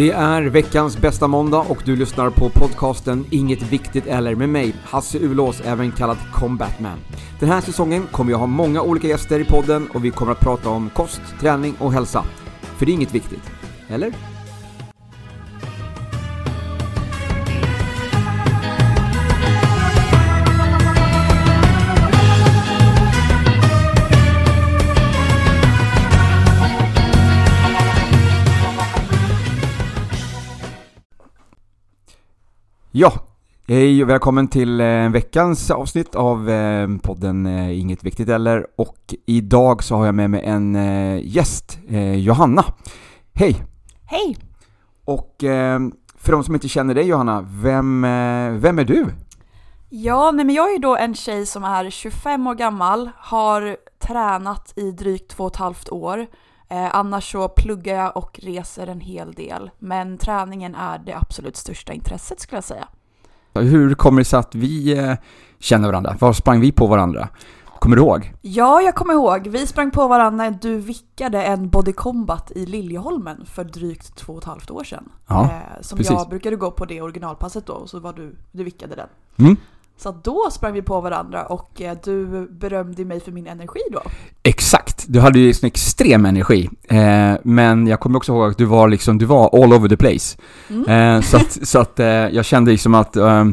Det är veckans bästa måndag och du lyssnar på podcasten Inget Viktigt Eller med mig, Hasse Ulås, även kallad Combatman. Den här säsongen kommer jag ha många olika gäster i podden och vi kommer att prata om kost, träning och hälsa. För det är inget viktigt. Eller? Ja, hej och välkommen till eh, veckans avsnitt av eh, podden eh, Inget Viktigt Eller och idag så har jag med mig en gäst, Johanna. Hej! Hej! Och för de som inte känner dig Johanna, vem, vem är du? Ja, nej men jag är då en tjej som är 25 år gammal, har tränat i drygt två och ett halvt år. Eh, annars så pluggar jag och reser en hel del, men träningen är det absolut största intresset skulle jag säga. Hur kommer det sig att vi eh, känner varandra? Var sprang vi på varandra? Kommer du ihåg? Ja, jag kommer ihåg. Vi sprang på varandra när du vickade en Body Combat i Liljeholmen för drygt två och ett halvt år sedan. Ja, eh, som precis. jag brukade gå på det originalpasset då, och så var du, du vickade den. Mm. Så då sprang vi på varandra och eh, du berömde mig för min energi då. Exakt, du hade ju en extrem energi. Eh, men jag kommer också ihåg att du var liksom, du var all over the place. Mm. Eh, så att, så att eh, jag kände liksom att eh,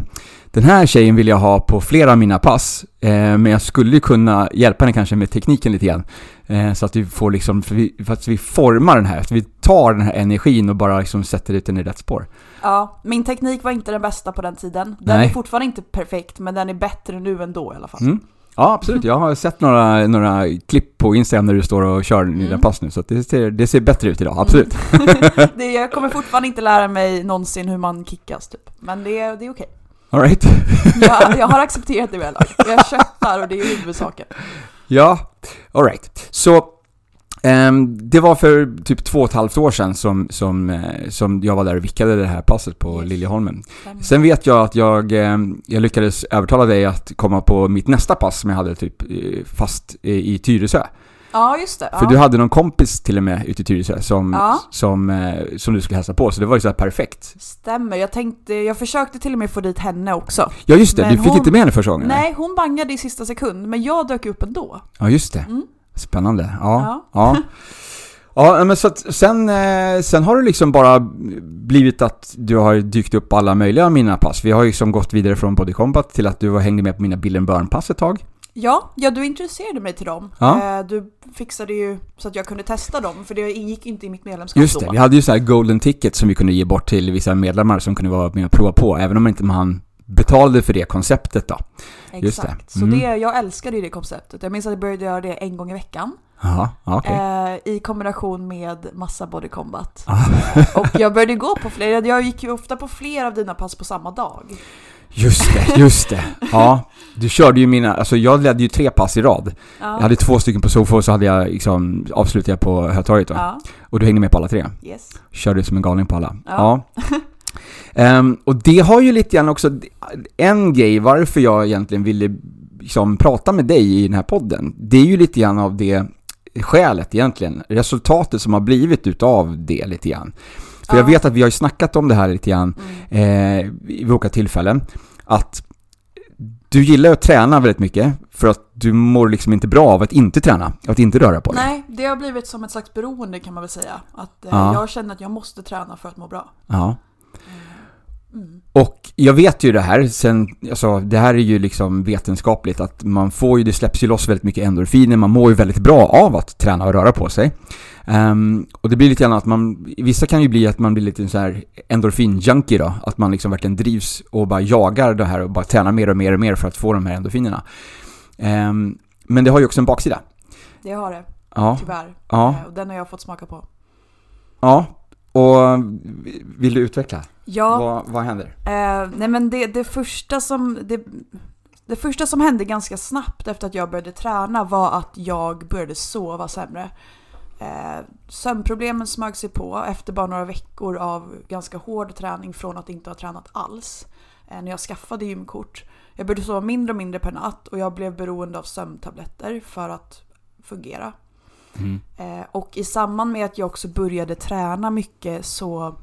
den här tjejen vill jag ha på flera av mina pass. Eh, men jag skulle kunna hjälpa henne kanske med tekniken lite grann. Eh, så att vi får liksom, för, vi, för att vi formar den här, att vi tar den här energin och bara liksom sätter ut den i rätt spår. Ja, min teknik var inte den bästa på den tiden. Den Nej. är fortfarande inte perfekt, men den är bättre nu ändå i alla fall. Mm. Ja, absolut. Jag har sett några, några klipp på Instagram när du står och kör dina Mm. pass nu, så det, ser, det ser bättre ut idag, absolut. Det, jag kommer fortfarande inte lära mig någonsin hur man kickas typ. Men det, det är okej. All right. Jag, jag har accepterat det väl. Jag köttar och det är huvudsaken. Ja, alright. Så ehm, det var för typ två och ett halvt år sedan som, som, eh, som jag var där och vickade det här passet på Yes. Liljeholmen. Sen vet jag att jag, ehm, jag lyckades övertala dig att komma på mitt nästa pass som jag hade typ eh, fast eh, i Tyresö. Ja, just det. För ja. du hade någon kompis till och med ute i Tyresö som, Ja. som, eh, som du skulle hälsa på, så det var ju så perfekt. Stämmer. Jag tänkte, jag försökte till och med få dit henne också. Ja just det, Men du fick hon- inte med henne första gången? Nej, hon bangade i sista sekund, men jag dök upp ändå. Ja just det. Mm. Spännande. Ja. Ja. Ja. Ja, men så att sen, eh, sen har det liksom bara blivit att du har dykt upp alla möjliga av mina pass. Vi har ju liksom gått vidare från Body Combat till att du var hängde med på mina Bill Burn-pass ett tag. Ja, ja, du introducerade mig till dem. Ja. Eh, Du fixade ju så att jag kunde testa dem, för det ingick inte i mitt medlemskap Just det, då. vi hade ju så här golden ticket som vi kunde ge bort till vissa medlemmar som kunde vara med och prova på, även om inte man betalade för det konceptet då. just det. Exakt. Så Mm. det, jag älskade ju det konceptet. Jag minns att jag började göra det en gång i veckan. Jaha, ja, okej. Eh, I kombination med massa body combat. Och jag började gå på fler, jag gick ju ofta på flera av dina pass på samma dag. Just det, just det. Ja, du körde ju mina, alltså jag ledde ju tre pass i rad. Ja. Jag hade två stycken på Sofo och så hade jag liksom, avslutade jag på Hötorget då. ja, Och du hängde med på alla tre. yes. Körde som en galning på alla. Ja. Ehm, och det har ju lite grann också, en grej varför jag egentligen ville liksom prata med dig i den här podden, det är ju lite grann av det skälet egentligen, resultatet som har blivit utav det lite grann. För jag Ja. vet att vi har ju snackat om det här lite grann Mm. eh, vid olika tillfällen, att du gillar att träna väldigt mycket för att du mår liksom inte bra av att inte träna, att inte röra på dig. Nej, det har blivit som ett slags beroende kan man väl säga. Att eh, Ja. jag känner att jag måste träna för att må bra. Ja. Mm. Och jag vet ju det här sen, alltså det här är ju liksom vetenskapligt att man får ju, det släpps ju loss väldigt mycket endorfiner, man mår ju väldigt bra av att träna och röra på sig. Ehm, och det blir lite grann att man, vissa kan ju bli att man blir lite så här endorfin-junkie då, att man liksom verkligen drivs och bara jagar det här och bara tränar mer och mer och mer för att få de här endorfinerna. Ehm, men det har ju också en baksida. Det har det, Ja, tyvärr. ja, Eh, Och den har jag fått smaka på. ja. Och vill du utveckla? Ja, Vad, vad händer? Eh, nej men det, det, första som, det, det första som hände ganska snabbt efter att jag började träna var att jag började sova sämre. Eh, sömnproblemen smög sig på efter bara några veckor av ganska hård träning från att inte ha tränat alls. Eh, när jag skaffade gymkort. Jag började sova mindre och mindre per natt och jag blev beroende av sömntabletter för att fungera. Mm. Eh, och i samband med att jag också började träna mycket så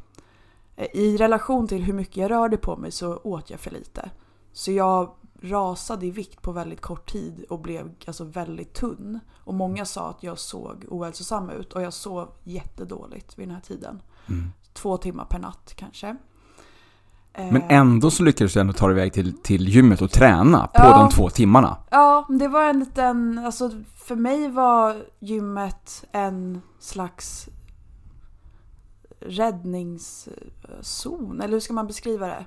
Eh, I relation till hur mycket jag rörde på mig så åt jag för lite. Så jag rasade i vikt på väldigt kort tid och blev alltså väldigt tunn. Och många sa att jag såg ohälsosam ut och jag sov jättedåligt vid den här tiden. Mm. Två timmar per natt kanske. Men Eh, ändå så lyckades du ändå ta dig iväg till, till gymmet och träna på Ja. de två timmarna. Ja, det var en liten, alltså för mig var gymmet en slags räddningszon, eller hur ska man beskriva det?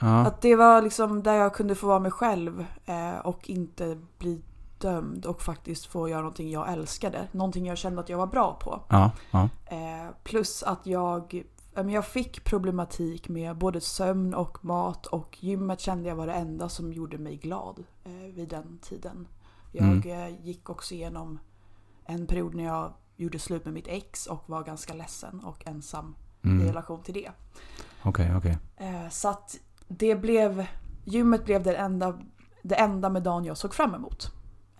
Ja. Att det var liksom där jag kunde få vara mig själv eh, och inte bli dömd och faktiskt få göra någonting jag älskade. Någonting jag kände att jag var bra på. Ja, ja. Eh, plus att jag, jag fick problematik med både sömn och mat och gymmet kände jag var det enda som gjorde mig glad eh, vid den tiden. Jag Mm. eh, gick också igenom en period när jag gjorde slut med mitt ex och var ganska ledsen och ensam i Mm. relation till det. Okej, okej. Eh, så att det blev, gymmet blev det enda, det enda med dagen jag såg fram emot.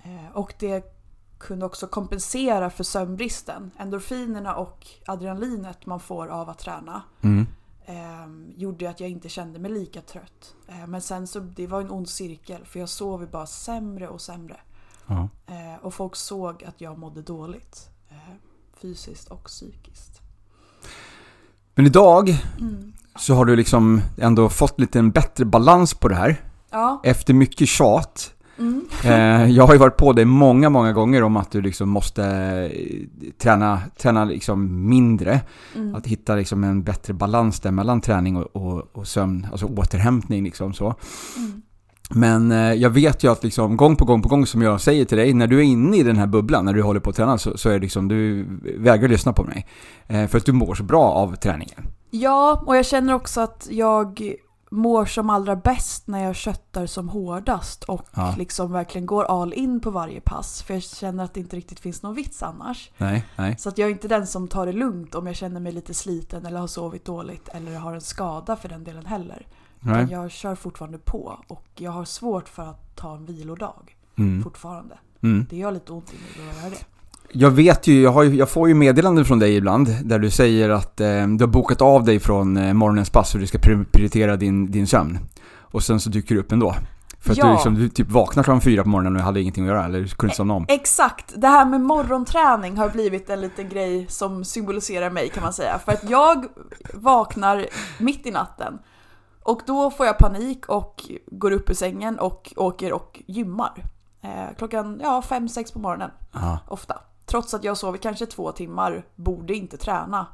Eh, och det kunde också kompensera för sömnbristen. Endorfinerna och adrenalinet man får av att träna Mm. eh, gjorde att jag inte kände mig lika trött. Eh, men sen så det var en ond cirkel för jag sov ju bara sämre och sämre. Ja. Eh, och folk såg att jag mådde dåligt. Eh, fysiskt och psykiskt. Men idag Mm. Så har du liksom ändå fått lite en bättre balans på det här. Ja. Efter mycket tjat. Mm. Eh, jag har ju varit på dig många, många gånger om att du liksom måste eh, träna, träna liksom mindre. Mm. Att hitta liksom en bättre balans där mellan träning och, och, och sömn, alltså återhämtning liksom så. Mm. Men eh, jag vet ju att liksom gång på gång på gång som jag säger till dig, när du är inne i den här bubblan, när du håller på att träna, så, så är det liksom, du vägrar lyssna på mig. Eh, för att du mår så bra av träningen. Ja, och jag känner också att jag mår som allra bäst när jag köttar som hårdast och Ja. liksom verkligen går all in på varje pass. För jag känner att det inte riktigt finns någon vits annars. Nej, nej. Så att jag är inte den som tar det lugnt om jag känner mig lite sliten eller har sovit dåligt eller har en skada för den delen heller. nej. Utan jag kör fortfarande på och jag har svårt för att ta en vilodag Mm. fortfarande. Mm. Det gör lite ont i mig att göra det. Jag vet ju jag, ju- jag får ju meddelanden från dig ibland där du säger att eh, du har bokat av dig från eh, morgonens pass och du ska pri- prioritera din, din sömn. Och sen så dyker du upp ändå. För att Ja. du, liksom, du typ vaknar klockan fyra på morgonen och hade ingenting att göra, eller kunde inte somna om. Exakt! Det här med morgonträning har blivit en liten grej som symboliserar mig kan man säga. För att jag vaknar mitt i natten och då får jag panik och går upp ur sängen och åker och gymmar. Eh, klockan ja, fem sex på morgonen Ja. ofta. Trots att jag sover kanske två timmar, borde inte träna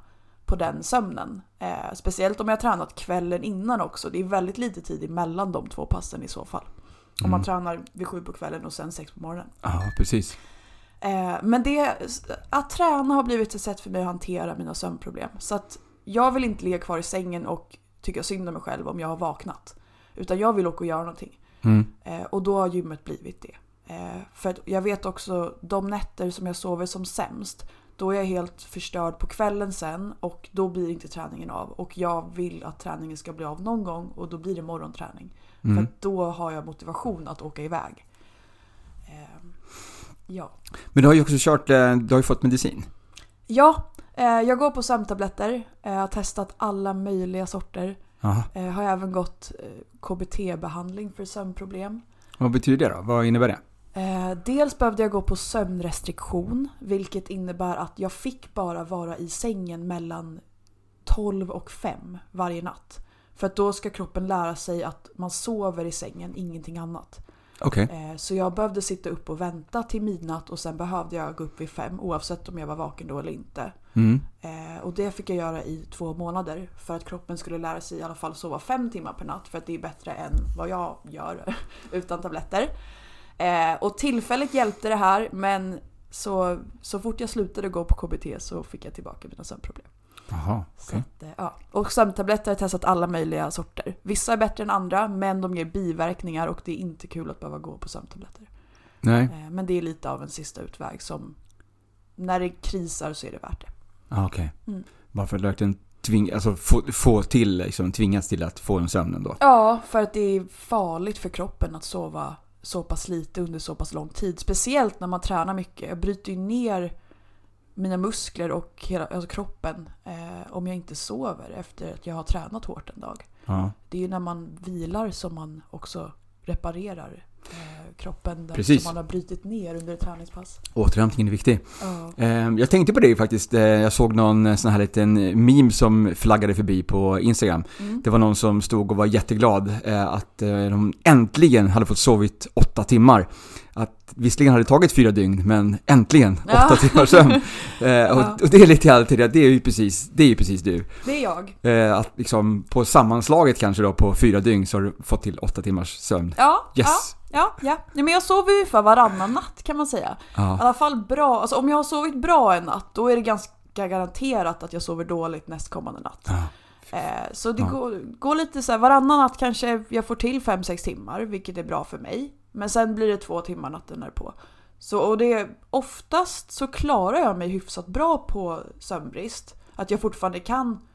på den sömnen. Eh, speciellt om jag har tränat kvällen innan också. Det är väldigt lite tid emellan de två passen i så fall. Om man Mm. tränar vid sju på kvällen och sen sex på morgonen. ja, precis. Eh, men det, att träna har blivit ett sätt för mig att hantera mina sömnproblem. Så att jag vill inte ligga kvar i sängen och tycka synd om mig själv om jag har vaknat. Utan jag vill åka och göra någonting. Mm. Eh, och då har gymmet blivit det. Eh, för att jag vet också de nätter som jag sover som sämst. Då är jag helt förstörd på kvällen sen och då blir inte träningen av. Och jag vill att träningen ska bli av någon gång och då blir det morgonträning. För Mm. att då har jag motivation att åka iväg. Eh, ja. Men du har ju också kört, eh, du har ju fått medicin. Ja, jag går på sömntabletter. Jag har testat alla möjliga sorter. Aha. Eh, har även gått eh, KBT-behandling för sömnproblem. Vad betyder det då? Vad innebär det? Eh, dels behövde jag gå på sömnrestriktion, vilket innebär att jag fick bara vara i sängen mellan 12 och 5 varje natt. För att då ska kroppen lära sig att man sover i sängen, ingenting annat. Okej. Eh, Så jag behövde sitta upp och vänta till midnatt och sen behövde jag gå upp vid fem oavsett om jag var vaken då eller inte. Mm. Eh, och det fick jag göra i två månader för att kroppen skulle lära sig i alla fall sova fem timmar per natt för att det är bättre än vad jag gör utan tabletter. Eh, och tillfälligt hjälpte det här men så, så fort jag slutade gå på KBT så fick jag tillbaka mina sömnproblem. Jaha, okej. att, eh, ja. Och sömntabletter har jag testat alla möjliga sorter. Vissa är bättre än andra men de ger biverkningar och det är inte kul att behöva gå på sömntabletter. Nej, Eh, men det är lite av en sista utväg som när det krisar så är det värt det. ah, okej. Mm. Bara för att verkligen tving, alltså få, få till, liksom tvingas till att få en sömn ändå. Ja, för att det är farligt för kroppen att sova så pass lite under så pass lång tid. Speciellt när man tränar mycket. Jag bryter ju ner mina muskler och hela alltså kroppen eh, om jag inte sover efter att jag har tränat hårt en dag. Ja. Det är ju när man vilar som man också reparerar kroppen där Precis. som man har brutit ner under ett träningspass. Återhämtningen är viktig. Eh, Jag tänkte på det faktiskt. Eh, Jag såg någon eh, sån här liten meme som flaggade förbi på Instagram. Mm. Det var någon som stod och var jätteglad eh, att eh, de äntligen hade fått sovit åtta timmar. Att visserligen hade det tagit fyra dygn, men äntligen Ja. åtta timmar sömn. Eh, Ja. och, och det är lite alltid det, det är ju precis, det är ju precis du. Det är jag. Eh, Att liksom på sammanslaget kanske då på fyra dygn så har du fått till åtta timmars sömn. Ja, Yes! ja, ja, ja. Men jag sover ju för varannan natt kan man säga. I Ja, alla fall bra. Alltså om jag har sovit bra en natt, då är det ganska garanterat att jag sover dåligt nästkommande natt. ja. Eh, så det går, går lite så här, varannan natt kanske jag får till 5-6 timmar, vilket är bra för mig. Men sen blir det två timmar natten därpå. Så och det, oftast så klarar jag mig hyfsat bra på sömnbrist. Att jag fortfarande kan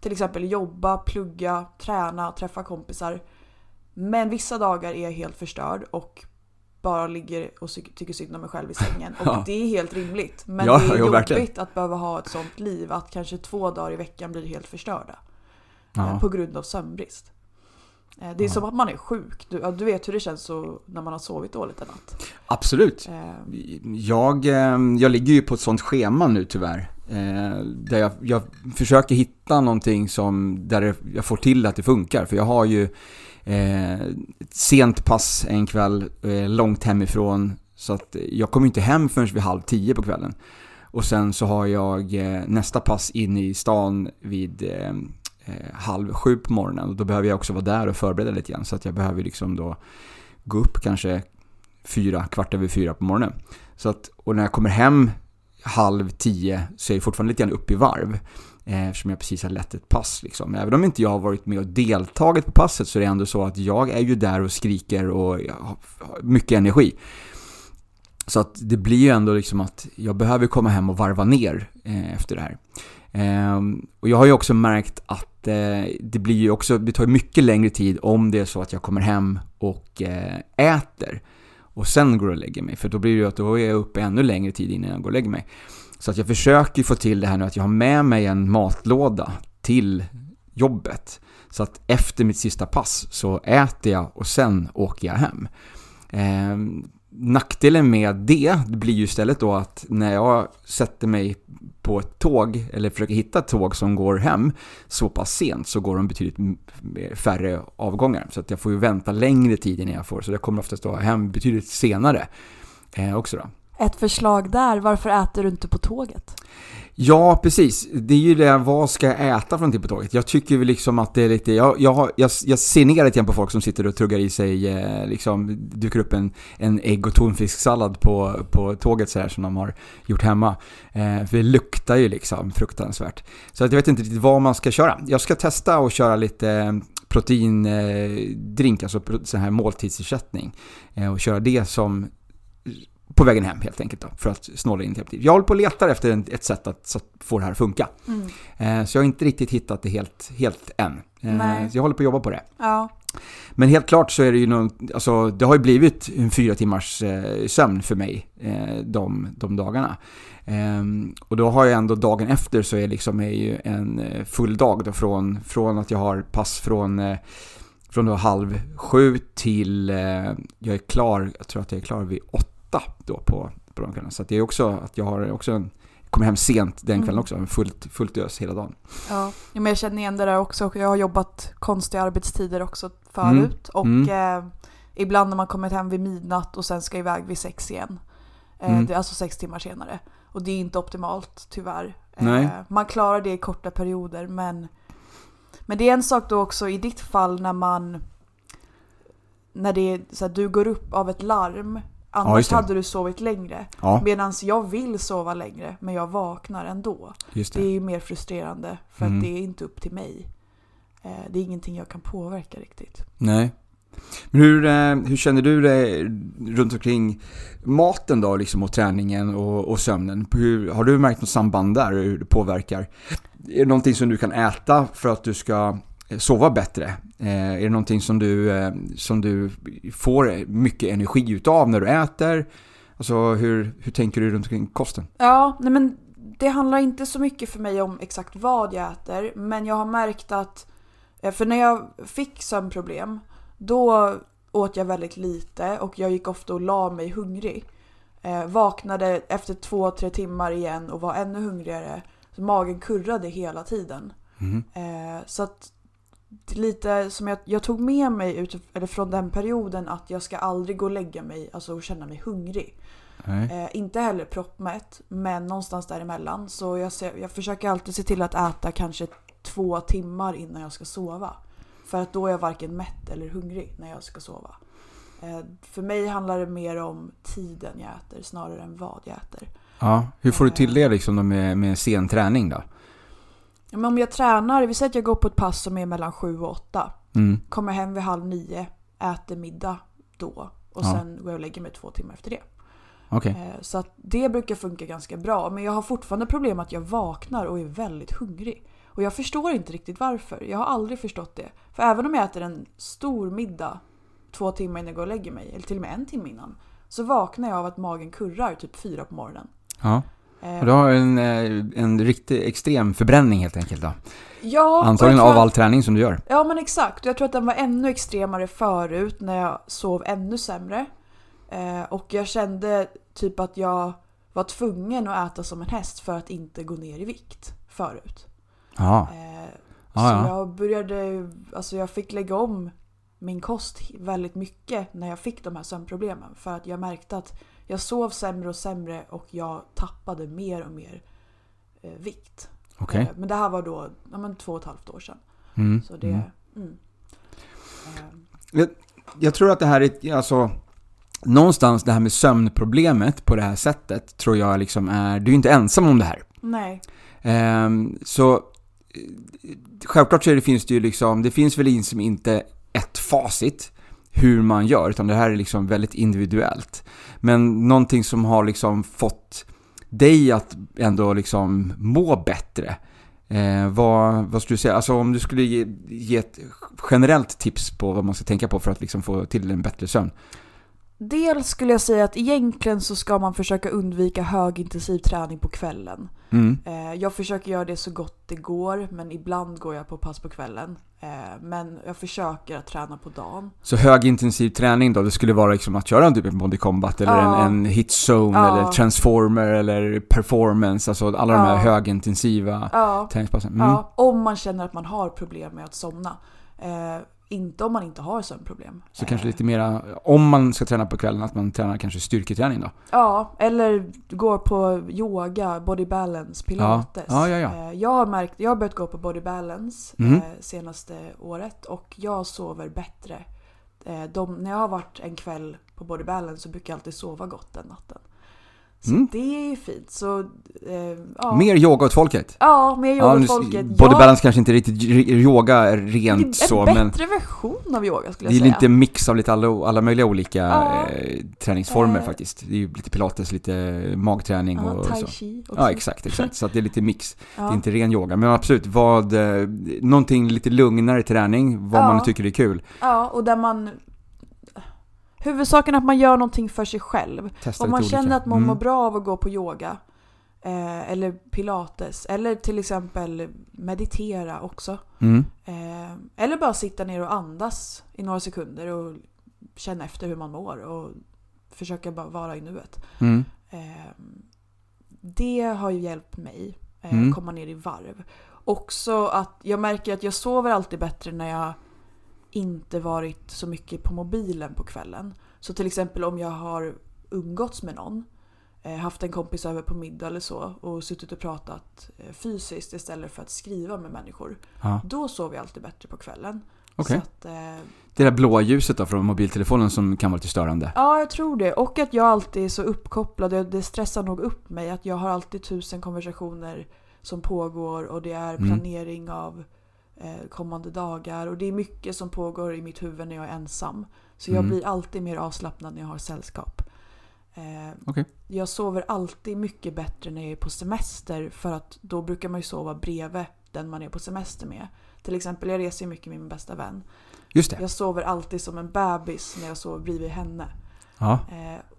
till exempel jobba, plugga, träna, träffa kompisar. Men vissa dagar är jag helt förstörd och bara ligger och tycker synd om mig själv i sängen. Och Ja. det är helt rimligt. Men Ja, det är jo, jobbigt verkligen. att behöva ha ett sånt liv. Att kanske två dagar i veckan blir helt förstörda. Ja. På grund av sömnbrist. Eh, Det är Ja. som att man är sjuk. Du, du vet hur det känns så när man har sovit dåligt en natt. Absolut. Eh, Jag, eh, jag ligger ju på ett sånt schema nu tyvärr. eh, Där jag, jag försöker hitta någonting som, där jag får till att det funkar. För jag har ju eh, sent pass en kväll, eh, långt hemifrån. Så att jag kommer inte hem förrän vid halv tio på kvällen. Och sen så har jag eh, nästa pass inne i stan vid eh, halv sju på morgonen. Och då behöver jag också vara där och förbereda lite grann. Så att jag behöver liksom då gå upp kanske fyra, kvart över fyra på morgonen. Så att, och när jag kommer hem halv tio så är jag fortfarande lite grann upp i varv. Eh, eftersom jag precis har lett ett pass liksom. Även om inte jag har varit med och deltagit på passet så är det ändå så att jag är ju där och skriker och har har mycket energi. Så att det blir ju ändå liksom att jag behöver komma hem och varva ner eh, efter det här. Ehm, och jag har ju också märkt att eh, det blir ju också, det tar mycket längre tid om det är så att jag kommer hem och eh, äter och sen går och lägger mig. För då blir det ju att då är jag uppe ännu längre tid innan jag går och lägger mig. Så att jag försöker få till det här nu att jag har med mig en matlåda till jobbet. Så att efter mitt sista pass så äter jag och sen åker jag hem. Eh, nackdelen med det blir ju istället då att när jag sätter mig på ett tåg eller försöker hitta ett tåg som går hem så pass sent så går de betydligt färre avgångar. Så att jag får ju vänta längre tid innan jag får. Så jag kommer oftast då hem betydligt senare eh, också då ett förslag där, varför äter du inte på tåget? Ja, precis. Det är ju det, vad ska jag äta från till på tåget? Jag tycker väl liksom att det är lite, jag, jag, jag, jag ser ner lite grann på folk som sitter och tuggar i sig, eh, liksom, dyker upp en, en ägg och tonfisksallad på, på tåget så här som de har gjort hemma. Eh, för det luktar ju liksom fruktansvärt. Så att jag vet inte riktigt vad man ska köra. Jag ska testa och köra lite eh, proteindrink, alltså sån här måltidsersättning. Eh, och köra det som på vägen hem helt enkelt då, för att snåla in till Jag håller på och letar efter ett sätt att, få det här att funka. Mm. Eh, så jag har inte riktigt hittat det helt, helt än. Eh, Nej. så jag håller på att jobba på det. Ja, Men helt klart så är det ju någon, alltså det har ju blivit en fyra timmars eh, sömn för mig de, de dagarna. Ehm, och då har jag ändå dagen efter så är, liksom, är ju en full dag då från, från att jag har pass från, från då halv sju till jag är klar, jag tror att jag är klar vid åtta då på, på de kvällarna. Så det är också att jag har också en, kommer hem sent den kvällen Mm. också, fullt, fullt ös hela dagen. ja. men jag känner igen det där också. Jag har jobbat konstiga arbetstider också förut. Och Mm. eh, ibland när man kommit hem vid midnatt och sen ska iväg vid sex igen. Eh, Mm. det är alltså sex timmar senare. Och det är inte optimalt tyvärr. Nej. Eh, man klarar det i korta perioder men Men det är en sak då också i ditt fall när man När det är så här, du går upp av ett larm Annars det. hade du sovit längre. Ja, Medan jag vill sova längre men jag vaknar ändå. just Det är det. ju mer frustrerande för Mm. att det är inte upp till mig. Eh, Det är ingenting jag kan påverka riktigt. Nej. Men hur, eh, hur känner du dig runt omkring maten då, liksom, och träningen och, och sömnen? Hur, har du märkt något samband där, hur det påverkar? Är det någonting som du kan äta för att du ska sova bättre? Eh, är det någonting som du, eh, som du får mycket energi utav när du äter? Alltså hur, hur tänker du runt omkring kosten? Ja, nej men det handlar inte så mycket för mig om exakt vad jag äter, men jag har märkt att, eh, för när jag fick sömnproblem, då åt jag väldigt lite och jag gick ofta och la mig hungrig. Eh, vaknade efter två, tre timmar igen och var ännu hungrigare. Så magen kurrade hela tiden. Mm. Eh, så att lite som jag, jag tog med mig ut, eller från den perioden att jag ska aldrig gå och lägga mig alltså, och känna mig hungrig. Eh, inte heller proppmätt, men någonstans däremellan. Så jag, ser, jag försöker alltid se till att äta kanske två timmar innan jag ska sova. För att då är jag varken mätt eller hungrig när jag ska sova. Eh, för mig handlar det mer om tiden jag äter snarare än vad jag äter. Ja, hur får du till det liksom med, med sen träning då? Men om jag tränar, vi säger att jag går på ett pass som är mellan sju och åtta. Mm. Kommer hem vid halv nio, äter middag då. Och Ja. sen går jag och lägger mig två timmar efter det. Okej. Eh, Så att det brukar funka ganska bra. Men jag har fortfarande problem att jag vaknar och är väldigt hungrig. Och jag förstår inte riktigt varför. Jag har aldrig förstått det. För även om jag äter en stor middag två timmar innan jag går och lägger mig, eller till och med en timme innan, så vaknar jag av att magen kurrar typ fyra på morgonen. Ja. Och du har en, eh, en riktig extrem förbränning helt enkelt då? ja, Antagligen av all träning som du gör. Ja men exakt. Jag tror att den var ännu extremare förut när jag sov ännu sämre. Eh, och jag kände typ att jag var tvungen att äta som en häst för att inte gå ner i vikt förut. Ja. Eh, så ja. jag började, alltså jag fick lägga om min kost väldigt mycket när jag fick de här sömnproblemen. För att jag märkte att jag sov sämre och sämre och jag tappade mer och mer eh, vikt. Okej. Eh, men det här var då ja, men två och ett halvt år sedan. Mm. Så det... Mm. Mm. Eh, Jag tror att det här är, alltså, någonstans det här med sömnproblemet på det här sättet tror jag liksom är, du är ju inte ensam om det här. nej. Ehm, så eh, självklart så är det, finns det ju liksom, det finns väl liksom inte ett facit hur man gör, utan det här är liksom väldigt individuellt. Men någonting som har liksom fått dig att ändå liksom må bättre. Eh, vad, vad skulle du säga, alltså om du skulle ge, ge ett generellt tips på vad man ska tänka på för att liksom få till en bättre sömn? Dels skulle jag säga att egentligen så ska man försöka undvika högintensiv träning på kvällen. Mm. Eh, jag försöker göra det så gott det går, men ibland går jag på pass på kvällen. Eh, men jag försöker att träna på dagen. Så högintensiv träning då, det skulle vara liksom att köra en typ av body combat eller Ja. en, en hit zone Ja. eller transformer eller performance, alltså alla de här Ja. högintensiva Ja, träningspassen. Mm. ja, om man känner att man har problem med att somna. Inte om man inte har sömnproblem. Så kanske lite mera, om man ska träna på kvällen, att man tränar kanske styrketräning då. Ja, eller går på yoga, body balance, pilates. Ja, ja, ja. Eh, Jag har märkt, jag har börjat gå på body balance eh, senaste året och jag sover bättre. Eh, De, när jag har varit en kväll på body balance så brukar jag alltid sova gott den natten. Så Mm. det är ju fint. Så, eh, ja. Mer yoga åt folket. Ja, mer yoga Ja, åt folket. Body Ja, balance kanske inte riktigt yoga rent en så, bättre men version av yoga skulle det jag är säga. lite mix av lite alla, alla möjliga olika Ja. eh, träningsformer Eh. faktiskt. Det är ju lite pilates, lite magträning ja, och tai chi också. Ja, exakt, exakt. Så att det är lite mix. Det är inte ren yoga, men absolut, vad, eh, någonting lite lugnare träning, vad man tycker är kul. ja, och där man... Huvudsaken är att man gör någonting för sig själv. Testa Om man lite känner olika. att man Mm. mår bra av att gå på yoga eh, eller pilates eller till exempel meditera också. Mm. Eh, eller bara sitta ner och andas i några sekunder och känna efter hur man mår och försöka bara vara i nuet. Mm. Eh, det har ju hjälpt mig eh, Mm. komma ner i varv. Också att jag märker att jag sover alltid bättre när jag inte varit så mycket på mobilen på kvällen. Så till exempel om jag har umgåtts med någon, eh, haft en kompis över på middag eller så och suttit och pratat eh, fysiskt istället för att skriva med människor. Ja. Då sover jag alltid bättre på kvällen. Så att, eh, Det där blåa ljuset då från mobiltelefonen som kan vara lite störande. Ja, jag tror det. Och att jag alltid är så uppkopplad. Det- Det stressar nog upp mig. Att jag har alltid tusen konversationer som pågår och det är Mm. planering av eh, kommande dagar. Och det är mycket som pågår i mitt huvud när jag är ensam. Så jag Mm. blir alltid mer avslappnad när jag har sällskap. Eh, Okej. Jag sover alltid mycket bättre när jag är på semester för att då brukar man ju sova bredvid den man är på semester med. Till exempel, jag reser mycket med min bästa vän. Just det. Jag sover alltid som en bebis när jag sover bredvid henne. Ja.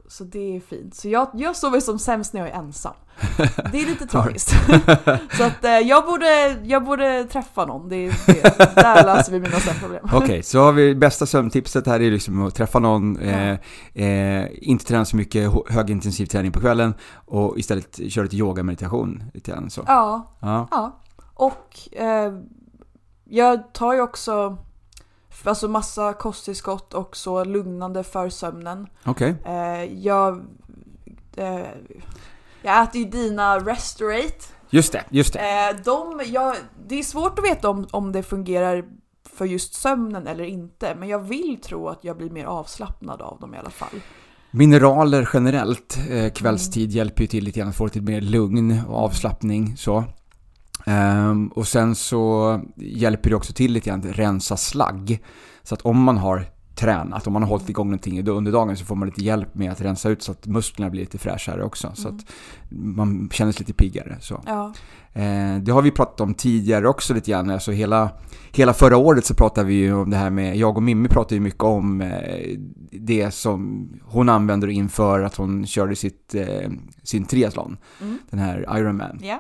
Så det är fint. Så jag, jag sover som sämst när jag är ensam. Det är lite tragiskt. så att eh, jag, borde, jag borde träffa någon. Det, det, där löser vi mina sömnproblem. Okej, okay, så har vi bästa sömntipset här är liksom att träffa någon, eh, eh, inte träna så mycket högintensiv träning på kvällen och istället köra lite yoga meditation. Lite grann, så. Ja, ja. ja. Och eh, jag tar ju också alltså massa kosttillskott och så lugnande för sömnen. Okej. Eh, jag, eh, jag äter ju dina Restorate. Just det, just det. Eh, de, jag, det är svårt att veta om, om det fungerar för just sömnen eller inte, men jag vill tro att jag blir mer avslappnad av dem i alla fall. Mineraler generellt, eh, kvällstid, mm. hjälper ju till lite grann att få lite mer lugn och avslappning. Så. Um, och sen så hjälper det också till lite grann att rensa slagg. Så att om man har tränat, om man har hållit igång någonting under dagen så får man lite hjälp med att rensa ut så att musklerna blir lite fräschare också. Mm. Så att man känner sig lite piggare. Så. Ja. Eh, det har vi pratat om tidigare också lite grann. Alltså hela, hela förra året så pratade vi ju om det här med, jag och Mimmi pratade ju mycket om eh, det som hon använder inför att hon körde sitt, eh, sin triathlon. Mm. Den här Ironman. Yeah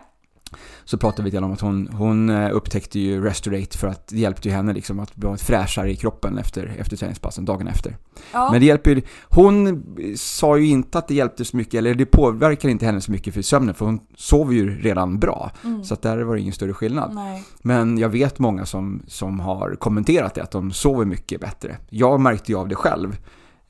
så pratade vi lite om att hon, hon eh, upptäckte ju Restorate för att det hjälpte ju henne liksom att bli fräschare i kroppen efter, efter träningspassen, dagen efter. Ja. Men det hjälper ju, hon sa ju inte att det hjälpte så mycket, eller det påverkar inte henne så mycket för sömnen, för hon sover ju redan bra. Mm. Så att där var det ingen större skillnad. Nej. Men jag vet många som, som har kommenterat det, att de sover mycket bättre. Jag märkte ju av det själv.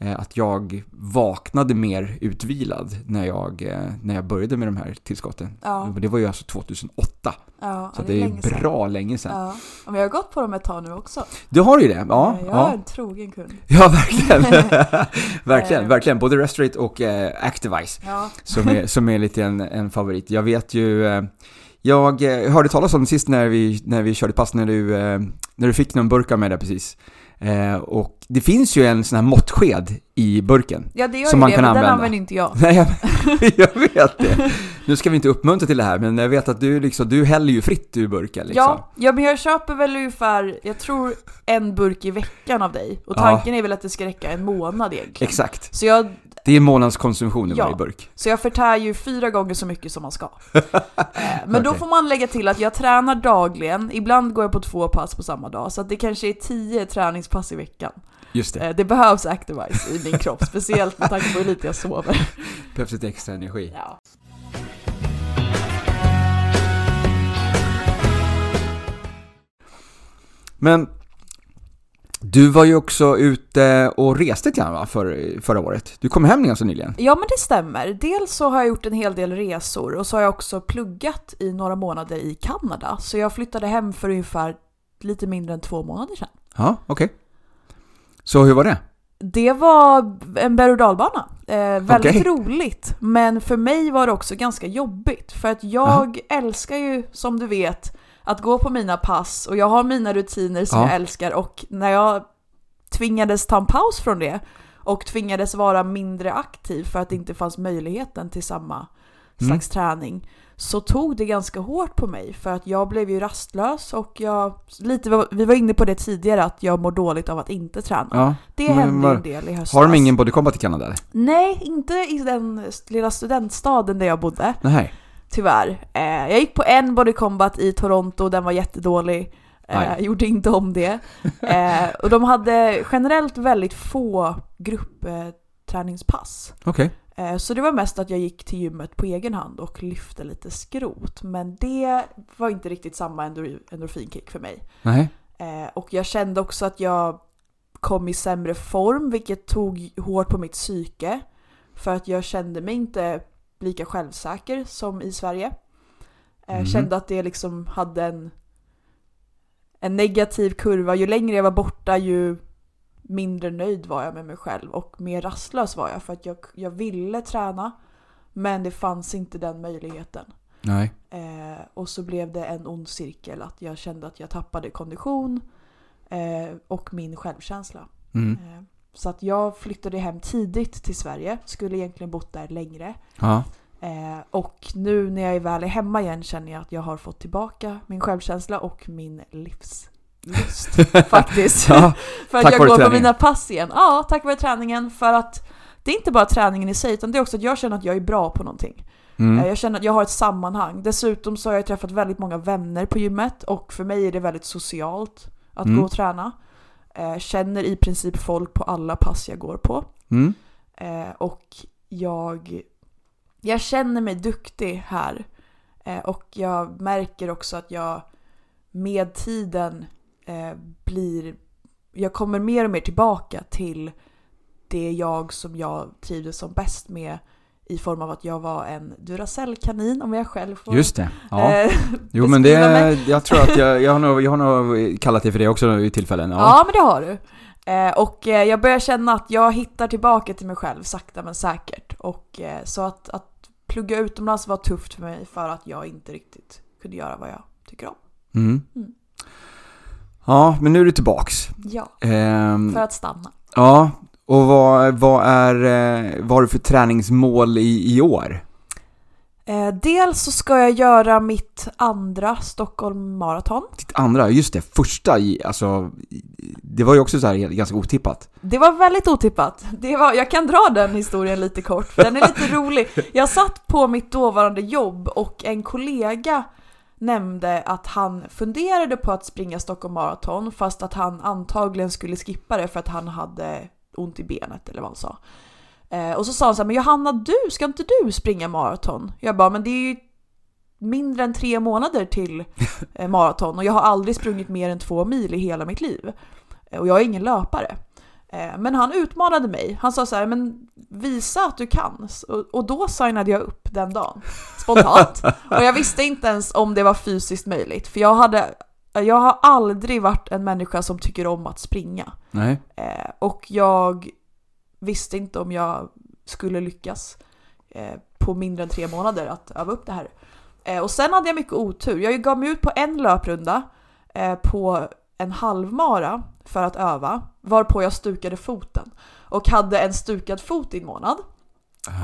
Eh, att jag vaknade mer utvilad när jag, eh, när jag började med de här tillskotten. Ja. Det var ju alltså 2008. Ja, så det är, det är länge bra sedan. länge sedan. Ja. Men jag har gått på dem ett tag nu också. Du har ju det? Ja. Jag är en trogen kund. Ja, verkligen. verkligen, verkligen. Både Restorate och eh, Activise ja. som, är, som är lite en, en favorit. Jag vet ju... Eh, jag hörde talas om det sist när vi, när vi körde pass, när du, eh, när du fick någon burk av mig där precis. Eh, och det finns ju en sån här måttsked i burken. Ja, det gör som man det, kan men använda. den använder inte jag. Nej, jag, jag, vet det. Nu ska vi inte uppmuntra till det här, men jag vet att du, liksom, du häller ju fritt ur burken. Liksom. Ja, ja, men jag köper väl ungefär, jag tror en burk i veckan av dig. Och tanken ja. är väl att det ska räcka en månad egentligen. Exakt. Så jag det är månadskonsumtion i ja, varje burk. Så jag förtär ju fyra gånger så mycket som man ska. Eh, men då får man lägga till att jag tränar dagligen, ibland går jag på två pass på samma dag, så det kanske är tio träningspass i veckan. Just det. Eh, det behövs Activise i min kropp, speciellt med tanke på hur lite jag sover. Behövs lite extra energi. Ja. Men du var ju också ute och reste lite grann va, för, förra året? Du kom hem ganska nyligen? Ja men det stämmer. Dels så har jag gjort en hel del resor och så har jag också pluggat i några månader i Kanada. Så jag flyttade hem för ungefär lite mindre än två månader sedan. Ja, okej. Okay. Så hur var det? Det var en berg och dalbana. Eh, väldigt okay. roligt. Men för mig var det också ganska jobbigt. För att jag Aha. älskar ju, som du vet, att gå på mina pass och jag har mina rutiner som ja. jag älskar och när jag tvingades ta en paus från det och tvingades vara mindre aktiv för att det inte fanns möjligheten till samma mm. slags träning så tog det ganska hårt på mig för att jag blev ju rastlös och jag, lite, vi var inne på det tidigare att jag mår dåligt av att inte träna. Ja, det hände var, en del i höstas. Har de ingen body combat i Kanada? Nej, inte i den lilla studentstaden där jag bodde. Nej. Tyvärr. Eh, jag gick på en body combat i Toronto, den var jättedålig. Eh, gjorde inte om det. Eh, och de hade generellt väldigt få gruppträningspass. Okay. Eh, så det var mest att jag gick till gymmet på egen hand och lyfte lite skrot. Men det var inte riktigt samma endorfinkick för mig. Nej. Eh, och jag kände också att jag kom i sämre form, vilket tog hårt på mitt psyke. För att jag kände mig inte lika självsäker som i Sverige. Jag mm. kände att det liksom hade en, en negativ kurva. Ju längre jag var borta ju mindre nöjd var jag med mig själv och mer rastlös var jag för att jag, jag ville träna men det fanns inte den möjligheten. Nej. Eh, och så blev det en ond cirkel att jag kände att jag tappade kondition eh, och min självkänsla. Mm. Eh, så att jag flyttade hem tidigt till Sverige, skulle egentligen bott där längre. Ja. Eh, och nu när jag väl är hemma igen känner jag att jag har fått tillbaka min självkänsla och min livslust faktiskt. ja, för att jag går träningen. på mina pass igen. Ja, tack vare träningen. För att det är inte bara träningen i sig, utan det är också att jag känner att jag är bra på någonting. Mm. Eh, Jag känner att jag har ett sammanhang. Dessutom så har jag träffat väldigt många vänner på gymmet och för mig är det väldigt socialt att Mm. gå och träna. Eh, Känner i princip folk på alla pass jag går på. Mm. Eh, och jag, jag känner mig duktig här. Eh, och jag märker också att jag med tiden eh, blir... Jag kommer mer och mer tillbaka till det jag som jag trivdes som bäst med i form av att jag var en Duracell-kanin om jag själv får Just det. Ja. eh, jo men det, mig. jag tror att jag, jag, har nog, jag har nog kallat det för det också i tillfällen. Ja, Ja. men det har du. Eh, och eh, jag börjar känna att jag hittar tillbaka till mig själv sakta men säkert. Och så att, att plugga utomlands var tufft för mig för att jag inte riktigt kunde göra vad jag tycker om. Mm. Mm. Ja, men nu är du tillbaks. Ja, Ehm, för att stanna. ja, och vad, vad, är, eh, vad har du för träningsmål i, i år? Eh, dels så ska jag göra mitt andra Stockholm Marathon. Ditt andra, just det, första i, alltså, det var ju också så här ganska otippat. Det var väldigt otippat. Det var, jag kan dra den historien lite kort, för den är lite rolig. Jag satt på mitt dåvarande jobb och en kollega nämnde att han funderade på att springa Stockholm Marathon fast att han antagligen skulle skippa det för att han hade ont i benet eller vad han sa. Eh, och så sa han så här, men Johanna du, ska inte du springa maraton? Jag bara, men det är ju mindre än tre månader till eh, maraton och jag har aldrig sprungit mer än två mil i hela mitt liv. Eh, och jag är ingen löpare. Men han utmanade mig. Han sa så här, men visa att du kan. Och, och då signade jag upp den dagen. Spontant. och jag visste inte ens om det var fysiskt möjligt. För jag hade jag har aldrig varit en människa som tycker om att springa. Nej. Eh, och jag visste inte om jag skulle lyckas eh, på mindre än tre månader att öva upp det här. Eh, och sen hade jag mycket otur. Jag gav mig ut på en löprunda eh, på en halvmara för att öva, varpå jag stukade foten och hade en stukad fot i en månad.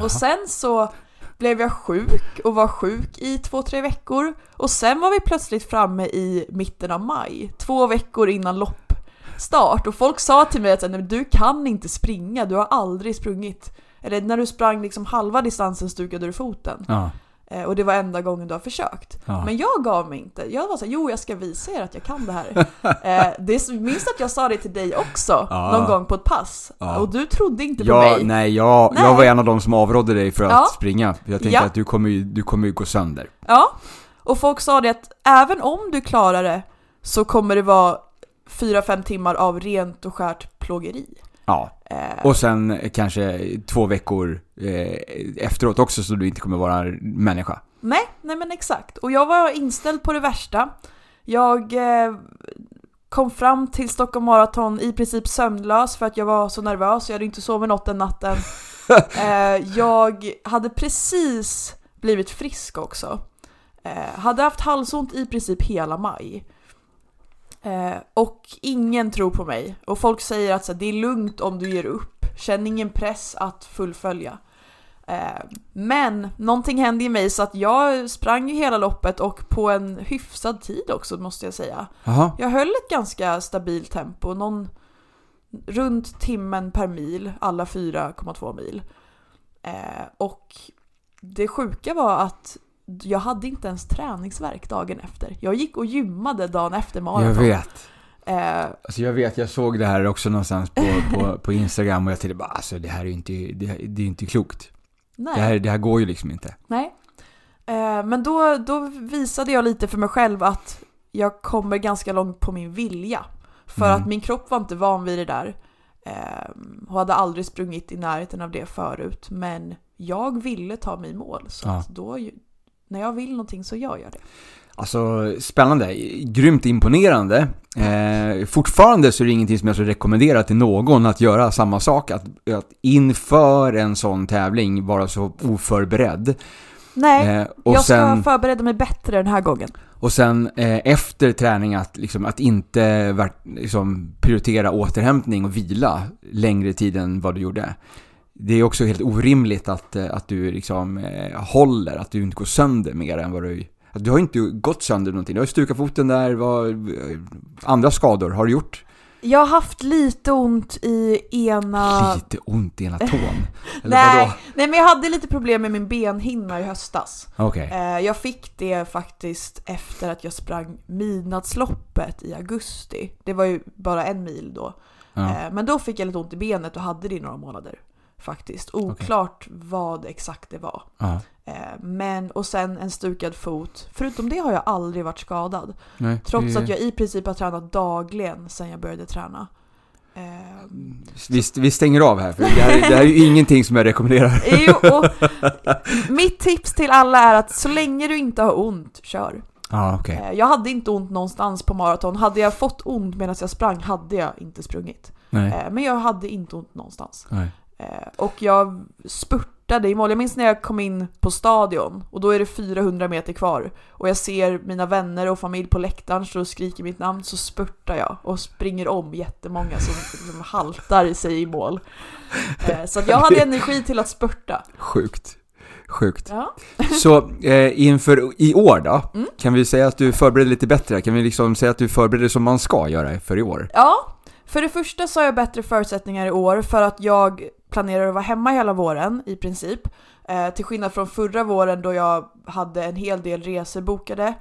Och sen så blev jag sjuk och var sjuk i två, tre veckor. Och sen var vi plötsligt framme i mitten av maj, två veckor innan loppstart. Och folk sa till mig att "Nej, du kan inte springa, du har aldrig sprungit. Eller när du sprang liksom halva distansen stukade du foten. Ja. Eh, och det var enda gången du har försökt. Ja. Men jag gav mig inte. Jag var såhär, jo jag ska visa er att jag kan det här. eh, det minns att jag sa det till dig också, Ja. någon gång på ett pass. Ja. Och du trodde inte på mig. nej, jag, Nej. jag var en av de som avrådde dig för att springa. Jag tänkte att du kommer, ju, du kommer ju gå sönder. Ja, och folk sa det att även om du klarar det så kommer det vara 4-5 timmar av rent och skärt plågeri. Ja. Eh, Och sen kanske två veckor eh, efteråt också så du inte kommer vara människa. nej, nej men exakt. Och jag var inställd på det värsta. Jag eh, kom fram till Stockholm Marathon i princip sömnlös för att jag var så nervös. Jag hade inte sovit något den natten. jag hade precis blivit frisk också. Hade haft halsont i princip hela maj. Eh, och ingen tror på mig. Och folk säger att så, det är lugnt om du ger upp. Känn ingen press att fullfölja. Eh, men någonting hände i mig så att jag sprang ju hela loppet och på en hyfsad tid också måste jag säga. Jaha. Jag höll ett ganska stabilt tempo, någon runt timmen per mil, alla 4,2 mil. Eh, och det sjuka var att jag hade inte ens träningsverk dagen efter. Jag gick och gymmade dagen efter maraton. Jag vet. Eh, Alltså jag vet, jag såg det här också någonstans på, på, på Instagram och jag tänkte bara alltså det här är ju inte, det, här- det är inte klokt. nej. Det här, det här går ju liksom inte. nej. Eh, men då, då visade jag lite för mig själv att jag kommer ganska långt på min vilja. För Mm. att min kropp var inte van vid det där. Eh, och hade aldrig sprungit i närheten av det förut. Men jag ville ta mig i mål. Så Ja. att då, när jag vill någonting så gör jag det. Alltså spännande, grymt imponerande. Eh, fortfarande så är det ingenting som jag skulle rekommendera till någon att göra samma sak. Att, att inför en sån tävling vara så oförberedd. Nej, Eh, jag ska sen, förbereda mig bättre den här gången. och sen eh, efter träning att, liksom, att inte liksom, prioritera återhämtning och vila längre tid än vad du gjorde. Det är också helt orimligt att, eh, att du liksom eh, håller, att du inte går sönder mer än vad du... Du har inte gått sönder någonting. Du har ju stukat foten där, vad, andra skador har du gjort? Jag har haft lite ont i ena... Lite ont i ena tån? Eller Nej, vadå? nej, men jag hade lite problem med min benhinna i höstas. Eh, Jag fick det faktiskt efter att jag sprang midnattsloppet i augusti. Det var ju bara en mil då. Ja. Eh, Men då fick jag lite ont i benet och hade det i några månader. Faktiskt. Oklart vad exakt det var. Ja. Eh, Men, och sen en stukad fot. Förutom det har jag aldrig varit skadad. Nej, Trots det- att jag i princip har tränat dagligen sedan jag började träna. Eh, Vi, vi stänger av här, för det här, det här är ju ingenting som jag rekommenderar. Jo, och mitt tips till alla är att så länge du inte har ont, kör. Ja, okej. Eh, Jag hade inte ont någonstans på maraton. Hade jag fått ont medan jag sprang hade jag inte sprungit. Nej. Men jag hade inte ont någonstans. Nej. Eh, Och jag spurtade i mål. Jag minns när jag kom in på stadion och då är det 400 meter kvar. Och jag ser mina vänner och familj på läktaren stå och skriker mitt namn så spurtar jag och springer om jättemånga som, som haltar sig i mål. Eh, Så jag hade energi till att spurta. Sjukt. Sjukt. Ja. Så eh, inför i år då, Mm. kan vi säga att du förbereder lite bättre? Kan vi liksom säga att du förbereder som man ska göra för i år? Ja, för det första så har jag bättre förutsättningar i år för att jag planerar att vara hemma hela våren i princip. Eh, till skillnad från förra våren då jag hade en hel del resor bokade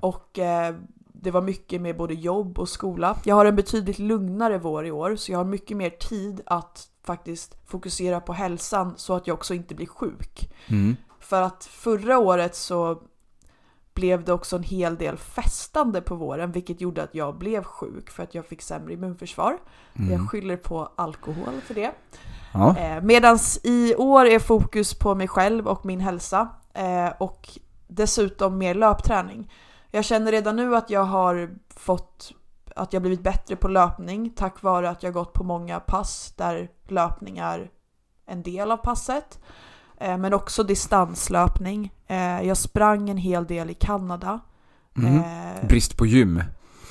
och eh, det var mycket med både jobb och skola. Jag har en betydligt lugnare vår i år så jag har mycket mer tid att faktiskt fokusera på hälsan så att jag också inte blir sjuk. Mm. För att förra året så blev det också en hel del festande på våren vilket gjorde att jag blev sjuk för att jag fick sämre immunförsvar. Mm. Jag skyller på alkohol för det. Ja. Eh, Medan i år är fokus på mig själv och min hälsa eh, och dessutom mer löpträning. Jag känner redan nu att jag har fått att jag blivit bättre på löpning tack vare att jag gått på många pass där löpning är en del av passet. Eh, Men också distanslöpning. Eh, Jag sprang en hel del i Kanada. Mm. Brist på gym.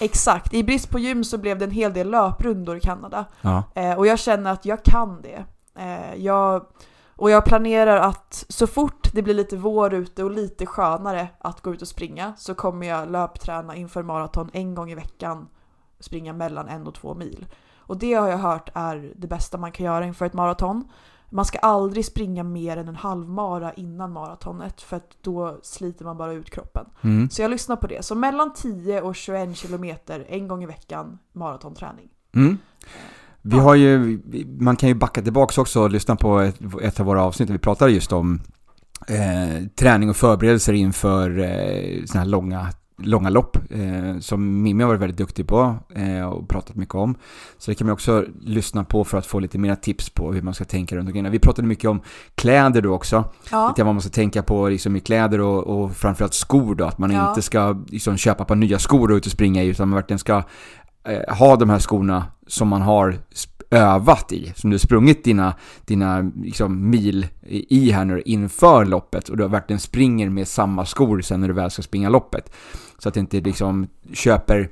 Exakt, i brist på gym så blev det en hel del löprundor i Kanada. Ja. Eh, och jag känner att jag kan det. Eh, jag, och jag planerar att så fort det blir lite vår ute och lite skönare att gå ut och springa så kommer jag löpträna inför maraton en gång i veckan. Springa mellan en och två mil. Och det har jag hört är det bästa man kan göra inför ett maraton. Man ska aldrig springa mer än en halvmara innan maratonet för att då sliter man bara ut kroppen. Mm. Så jag lyssnar på det. Så mellan 10 och 21 kilometer en gång i veckan maratonträning. Mm. Vi har ju, man kan ju backa tillbaka också och lyssna på ett, ett av våra avsnitt där vi pratade just om eh, träning och förberedelser inför eh, sådana här långa, långa lopp eh, som Mimmi har varit väldigt duktig på eh, och pratat mycket om. Så det kan man också lyssna på för att få lite mer tips på hur man ska tänka runt omkring. Vi pratade mycket om kläder då också. Ja, Lite vad man ska tänka på liksom, i kläder och, och framförallt skor då. Att man Ja. inte ska liksom, köpa på nya skor och ut och springa i utan man verkligen ska eh, ha de här skorna som man har övat i. Som du har sprungit dina, dina liksom, mil i i här nu inför loppet och du verkligen springer med samma skor sen när du väl ska springa loppet. Så att du inte liksom köper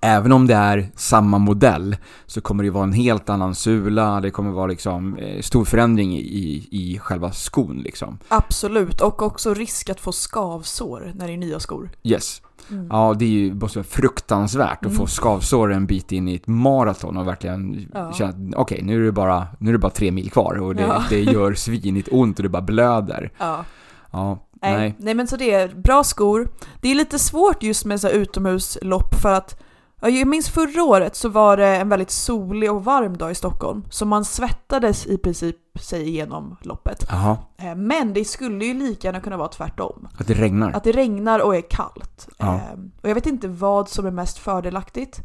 Även om det är samma modell så kommer det vara en helt annan sula, det kommer vara liksom eh, stor förändring i, i själva skon liksom. absolut. Och också risk att få skavsår när det är nya skor. Yes. Mm. Ja, det är ju måste vara fruktansvärt att Mm. få skavsår en bit in i ett maraton och verkligen Ja. känna att okej, nu är det bara, nu är det bara tre mil kvar och det, Ja. det gör svinigt ont och det bara blöder. Ja. Ja, Nej. nej. Nej. men så det är bra skor. Det är lite svårt just med så utomhuslopp för att ja, jag minns förra året så var det en väldigt solig och varm dag i Stockholm. Så man svettades i princip sig igenom loppet. Jaha, Eh, Men det skulle ju lika gärna kunna vara tvärtom. att det regnar. Att det regnar och är kallt. Ja. Eh, Och jag vet inte vad som är mest fördelaktigt.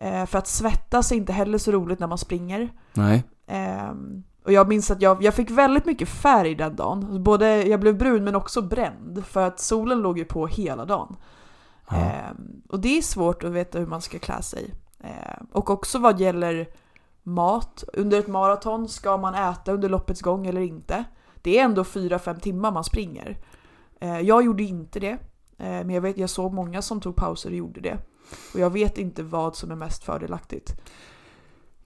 Eh, För att svettas är inte heller så roligt när man springer. Nej. Och jag minns att jag, jag fick väldigt mycket färg den dagen. Både, jag blev brun men också bränd. För att solen låg ju på hela dagen. Ja. Ehm, och det är svårt att veta hur man ska klä sig. Ehm, och också vad gäller mat. Under ett maraton, ska man äta under loppets gång eller inte? Det är ändå 4-5 timmar man springer. Ehm, jag gjorde inte det. Ehm, men jag, vet, jag såg många som tog pauser och gjorde det. Och jag vet inte vad som är mest fördelaktigt.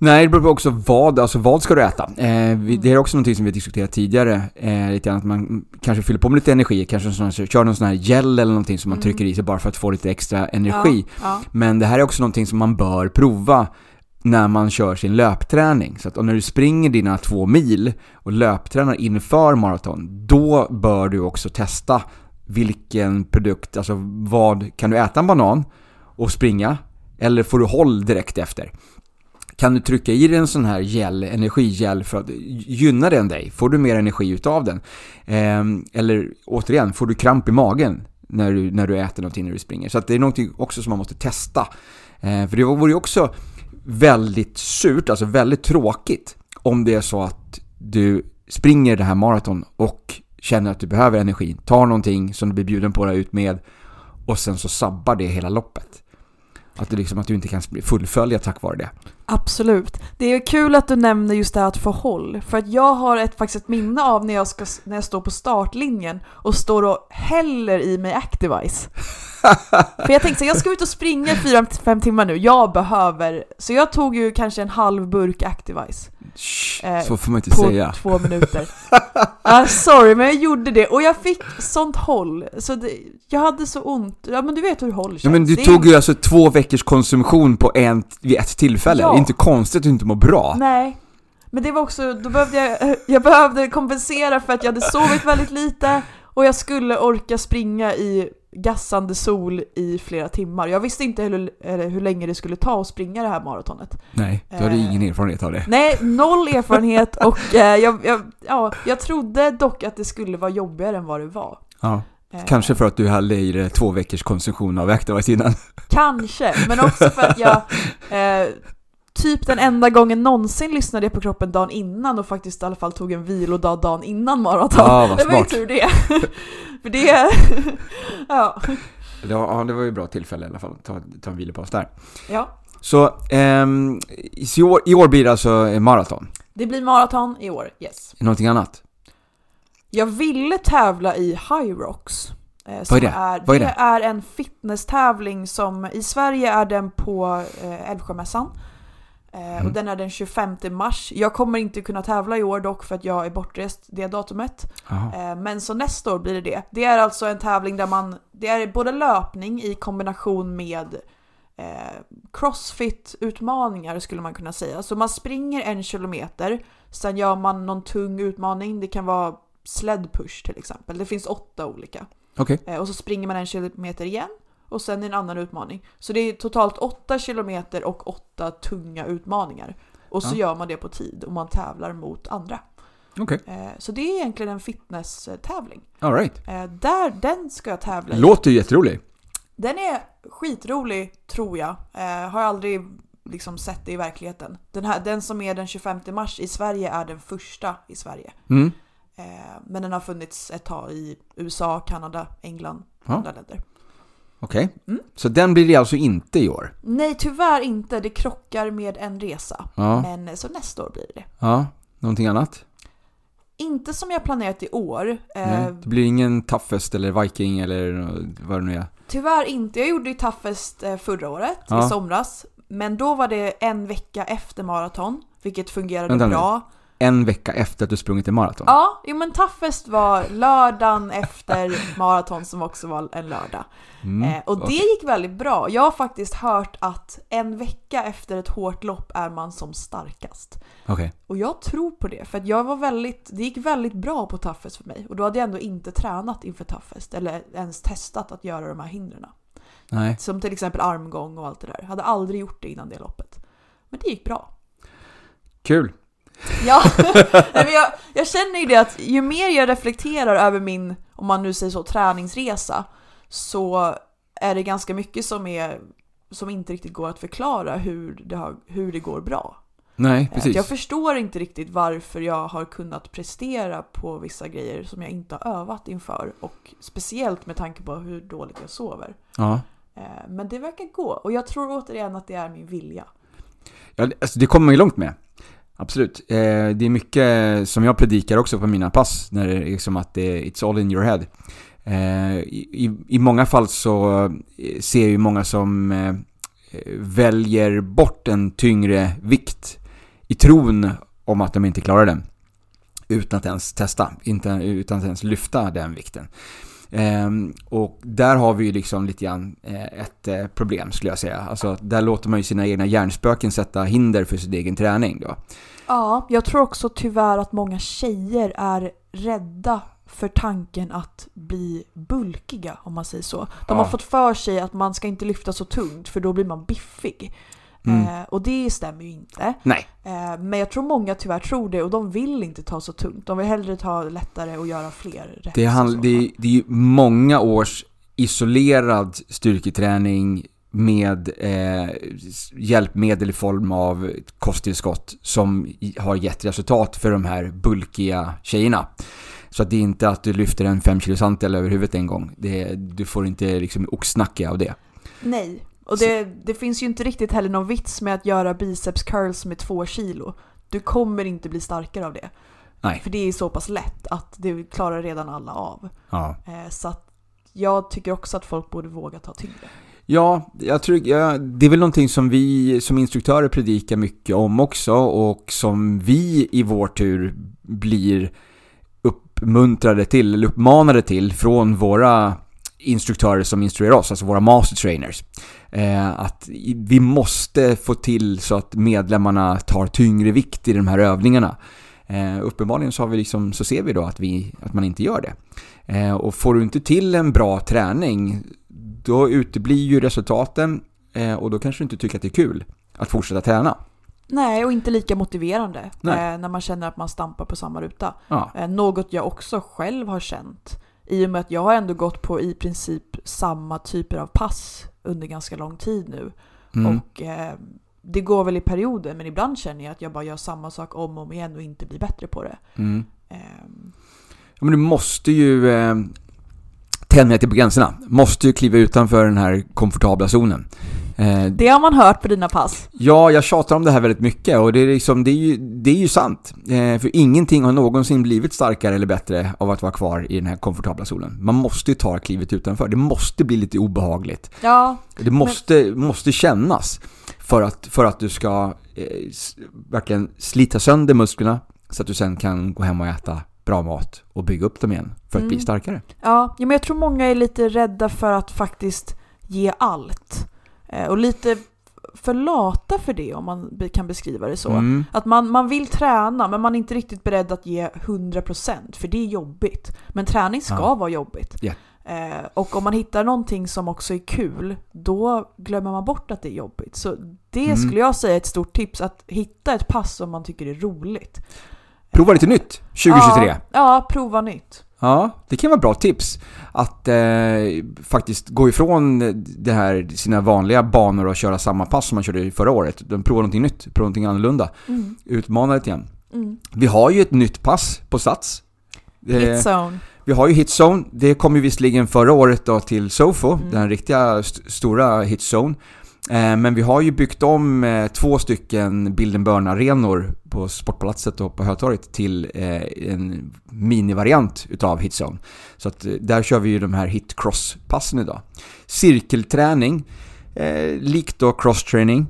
Nej, det beror på också vad, alltså vad ska du äta? Eh, vi, det är också någonting som vi har diskuterat tidigare, eh, lite grann att man kanske fyller på med lite energi, kanske sån här, kör någon sån här gel eller någonting som man Mm. trycker i sig bara för att få lite extra energi. Ja, ja. Men det här är också någonting som man bör prova när man kör sin löpträning. Så att när du springer dina två mil och löptränar inför maraton, då bör du också testa vilken produkt, alltså vad, kan du äta en banan och springa? Eller får du håll direkt efter? Kan du trycka i dig en sån här gel, energigel för att gynna den dig? Får du mer energi utav den? Ehm, eller återigen, får du kramp i magen när du, när du äter någonting när du springer? Så att det är någonting också som man måste testa. Ehm, för det vore ju också väldigt surt, alltså väldigt tråkigt om det är så att du springer det här maraton och känner att du behöver energi, tar någonting som du blir bjuden på dig ut med och sen så sabbar det hela loppet. Att, det liksom, att du inte kan fullfölja tack vare det. Absolut. Det är kul att du nämner just det här att få håll. För att jag har ett, faktiskt ett minne av när jag, ska, när jag står på startlinjen och står och häller i mig Activise. För jag tänkte så jag ska ut och springa 4-5 timmar nu, jag behöver... Så jag tog ju kanske en halv burk Activise. Eh, så får man inte på säga. Två minuter. uh, sorry, men jag gjorde det och jag fick sånt håll. Så det, jag hade så ont. Ja men du vet hur håll känns. Ja men du det tog ju alltså två veckors konsumtion på en, vid ett tillfälle. Ja. Det är inte konstigt att du inte mår bra. Nej. Men det var också, då behövde jag, jag behövde kompensera för att jag hade sovit väldigt lite och jag skulle orka springa i gassande sol i flera timmar. Jag visste inte hur, hur länge det skulle ta att springa det här maratonet. Nej, du hade eh, ingen erfarenhet av det. Nej, noll erfarenhet och eh, jag, jag, ja, jag trodde dock att det skulle vara jobbigare än vad det var. Ja. Eh. Kanske för att du hade i dig två veckors konsumtion av Activise innan. Kanske, men också för att jag eh, typ den enda gången någonsin lyssnade jag på kroppen dagen innan och faktiskt i alla fall tog en vilodag dagen innan maraton. Ja, vad det var ju tur det. För det... ja. ja, det var ju ett bra tillfälle i alla fall. Ta, ta en vilopaus där. Ja. Så ehm, i, år, i år blir det alltså maraton? Det blir maraton i år, yes. Någonting annat? Jag ville tävla i High Rocks. Eh, Vad är det? Är, Vad är det? det är en fitnesstävling som i Sverige är den på eh, Älvsjömässan. Eh, mm. Och den är den 25 mars. Jag kommer inte kunna tävla i år dock för att jag är bortrest det datumet. Eh, men så nästa år blir det det. Det är alltså en tävling där man, det är både löpning i kombination med eh, crossfit-utmaningar skulle man kunna säga. Så man springer en kilometer, sen gör man någon tung utmaning. Det kan vara sled push till exempel. Det finns åtta olika. Okay. Eh, och så springer man en kilometer igen och sen en annan utmaning. Så det är totalt 8 kilometer och 8 tunga utmaningar. Och så ja. gör man det på tid och man tävlar mot andra. Okay. Eh, så det är egentligen en fitness-tävling. All right. Eh, där, den ska jag tävla i. Låter ju jätterolig. Den är skitrolig, tror jag. Eh, har aldrig liksom sett det i verkligheten. Den, här, den som är den 25 mars i Sverige är den första i Sverige. Mm. Men den har funnits ett tag i USA, Kanada, England, ja. andra länder. Okej, okay. mm. så den blir det alltså inte i år? Nej, tyvärr inte. Det krockar med en resa. Ja. Men så nästa år blir det. Ja, någonting annat? Inte som jag planerat i år. Eh, Nej, det blir ingen Toughest eller Viking eller vad det nu är? Tyvärr inte. Jag gjorde ju Toughest eh, förra året, ja. i somras. Men då var det en vecka efter maraton, vilket fungerade Vänta bra. Nu en vecka efter att du sprungit en maraton. Ja, jo men Toughest var lördagen efter maraton som också var en lördag. Mm, eh, och det okay. gick väldigt bra. Jag har faktiskt hört att en vecka efter ett hårt lopp är man som starkast. Okay. Och jag tror på det, för att jag var väldigt, det gick väldigt bra på Toughest för mig. Och då hade jag ändå inte tränat inför Toughest, eller ens testat att göra de här hindren. Nej. Som till exempel armgång och allt det där. Jag hade aldrig gjort det innan det loppet. Men det gick bra. Kul! Ja, men jag, jag känner ju det att ju mer jag reflekterar över min, om man nu säger så, träningsresa så är det ganska mycket som, är, som inte riktigt går att förklara hur det, har, hur det går bra. Nej, eh, precis. Jag förstår inte riktigt varför jag har kunnat prestera på vissa grejer som jag inte har övat inför och speciellt med tanke på hur dåligt jag sover. Ja. Eh, men det verkar gå och jag tror återigen att det är min vilja. Ja, alltså det kommer man ju långt med. Absolut. Eh, det är mycket som jag predikar också på mina pass, när det är liksom att det är it's all in your head. Eh, i, I många fall så eh, ser jag ju många som eh, väljer bort en tyngre vikt i tron om att de inte klarar den. Utan att ens testa, inte, utan att ens lyfta den vikten. Ehm, och där har vi ju liksom lite grann eh, ett eh, problem skulle jag säga. Alltså där låter man ju sina egna hjärnspöken sätta hinder för sin egen träning då. Ja, jag tror också tyvärr att många tjejer är rädda för tanken att bli bulkiga om man säger så. De Ja. har fått för sig att man ska inte lyfta så tungt för då blir man biffig. Mm. Eh, och det stämmer ju inte. Nej. Eh, men jag tror många tyvärr tror det och de vill inte ta så tungt. De vill hellre ta lättare och göra fler reps. Det, handl- det, är- det är ju många års isolerad styrketräning med eh, hjälpmedel i form av kosttillskott som har gett resultat för de här bulkiga tjejerna. Så att det är inte att du lyfter en 5 kilo santel över huvudet en gång. Det, du får inte liksom oxnacke av det. Nej. Och det, det finns ju inte riktigt heller någon vits med att göra biceps curls med två kilo. Du kommer inte bli starkare av det. Nej. För det är så pass lätt att det klarar redan alla av. Ja. Eh, så att jag tycker också att folk borde våga ta tyngre. Ja, jag tror, ja, det är väl någonting som vi som instruktörer predikar mycket om också och som vi i vår tur blir uppmuntrade till, eller uppmanade till från våra instruktörer som instruerar oss, alltså våra master trainers. Eh, att vi måste få till så att medlemmarna tar tyngre vikt i de här övningarna. Eh, uppenbarligen så, har vi liksom, så ser vi då att, vi, att man inte gör det. Eh, och får du inte till en bra träning, då uteblir ju resultaten eh, och då kanske du inte tycker att det är kul att fortsätta träna. Nej, och inte lika motiverande eh, när man känner att man stampar på samma ruta. Ja, Eh, något jag också själv har känt. I och med att jag har ändå gått på i princip samma typer av pass under ganska lång tid nu. mm. Och eh, det går väl i perioder, men ibland känner jag att jag bara gör samma sak om och om igen och inte blir bättre på det. Mm. Ja, men du måste ju eh, tänja till på gränserna. Måste ju kliva utanför den här komfortabla zonen. Eh, det har man hört på dina pass. Ja, jag tjatar om det här väldigt mycket och det är, liksom, det är, ju, det är ju sant. Eh, för ingenting har någonsin blivit starkare eller bättre av att vara kvar i den här komfortabla zonen. Man måste ju ta klivet utanför. Det måste bli lite obehagligt. Ja, Det måste, måste kännas för att, för att du ska eh, verkligen slita sönder musklerna så att du sen kan gå hem och äta bra mat och bygga upp dem igen för att Mm. bli starkare. Ja, ja, men jag tror många är lite rädda för att faktiskt ge allt. Eh, och lite för lata för det om man kan beskriva det så. Mm. Att man, man vill träna men man är inte riktigt beredd att ge 100% för det är jobbigt. Men träning ska Ja. vara jobbigt. Ja. Eh, och om man hittar någonting som också är kul, då glömmer man bort att det är jobbigt. Så det Mm. skulle jag säga är ett stort tips, att hitta ett pass som man tycker är roligt. Prova lite nytt 2023. Ja, ja prova nytt. Ja, det kan vara bra tips. Att eh, faktiskt gå ifrån det här, sina vanliga banor och köra samma pass som man körde förra året. De provar någonting nytt, provar någonting annorlunda. Mm. Utmana lite igen. Mm. Vi har ju ett nytt pass på Sats. Eh, Hitzone. vi har ju Hitzone. Det kom ju visserligen förra året då till Sofo, Mm. den riktiga st- stora Hitzone. Eh, men vi har ju byggt om eh, två stycken Bilden Burn-arenor på Sportpalatset och på Hötorget till eh, en minivariant utav Hitzone. Så att där kör vi ju de här hit cross-passen idag. Cirkelträning, likt då cross-training,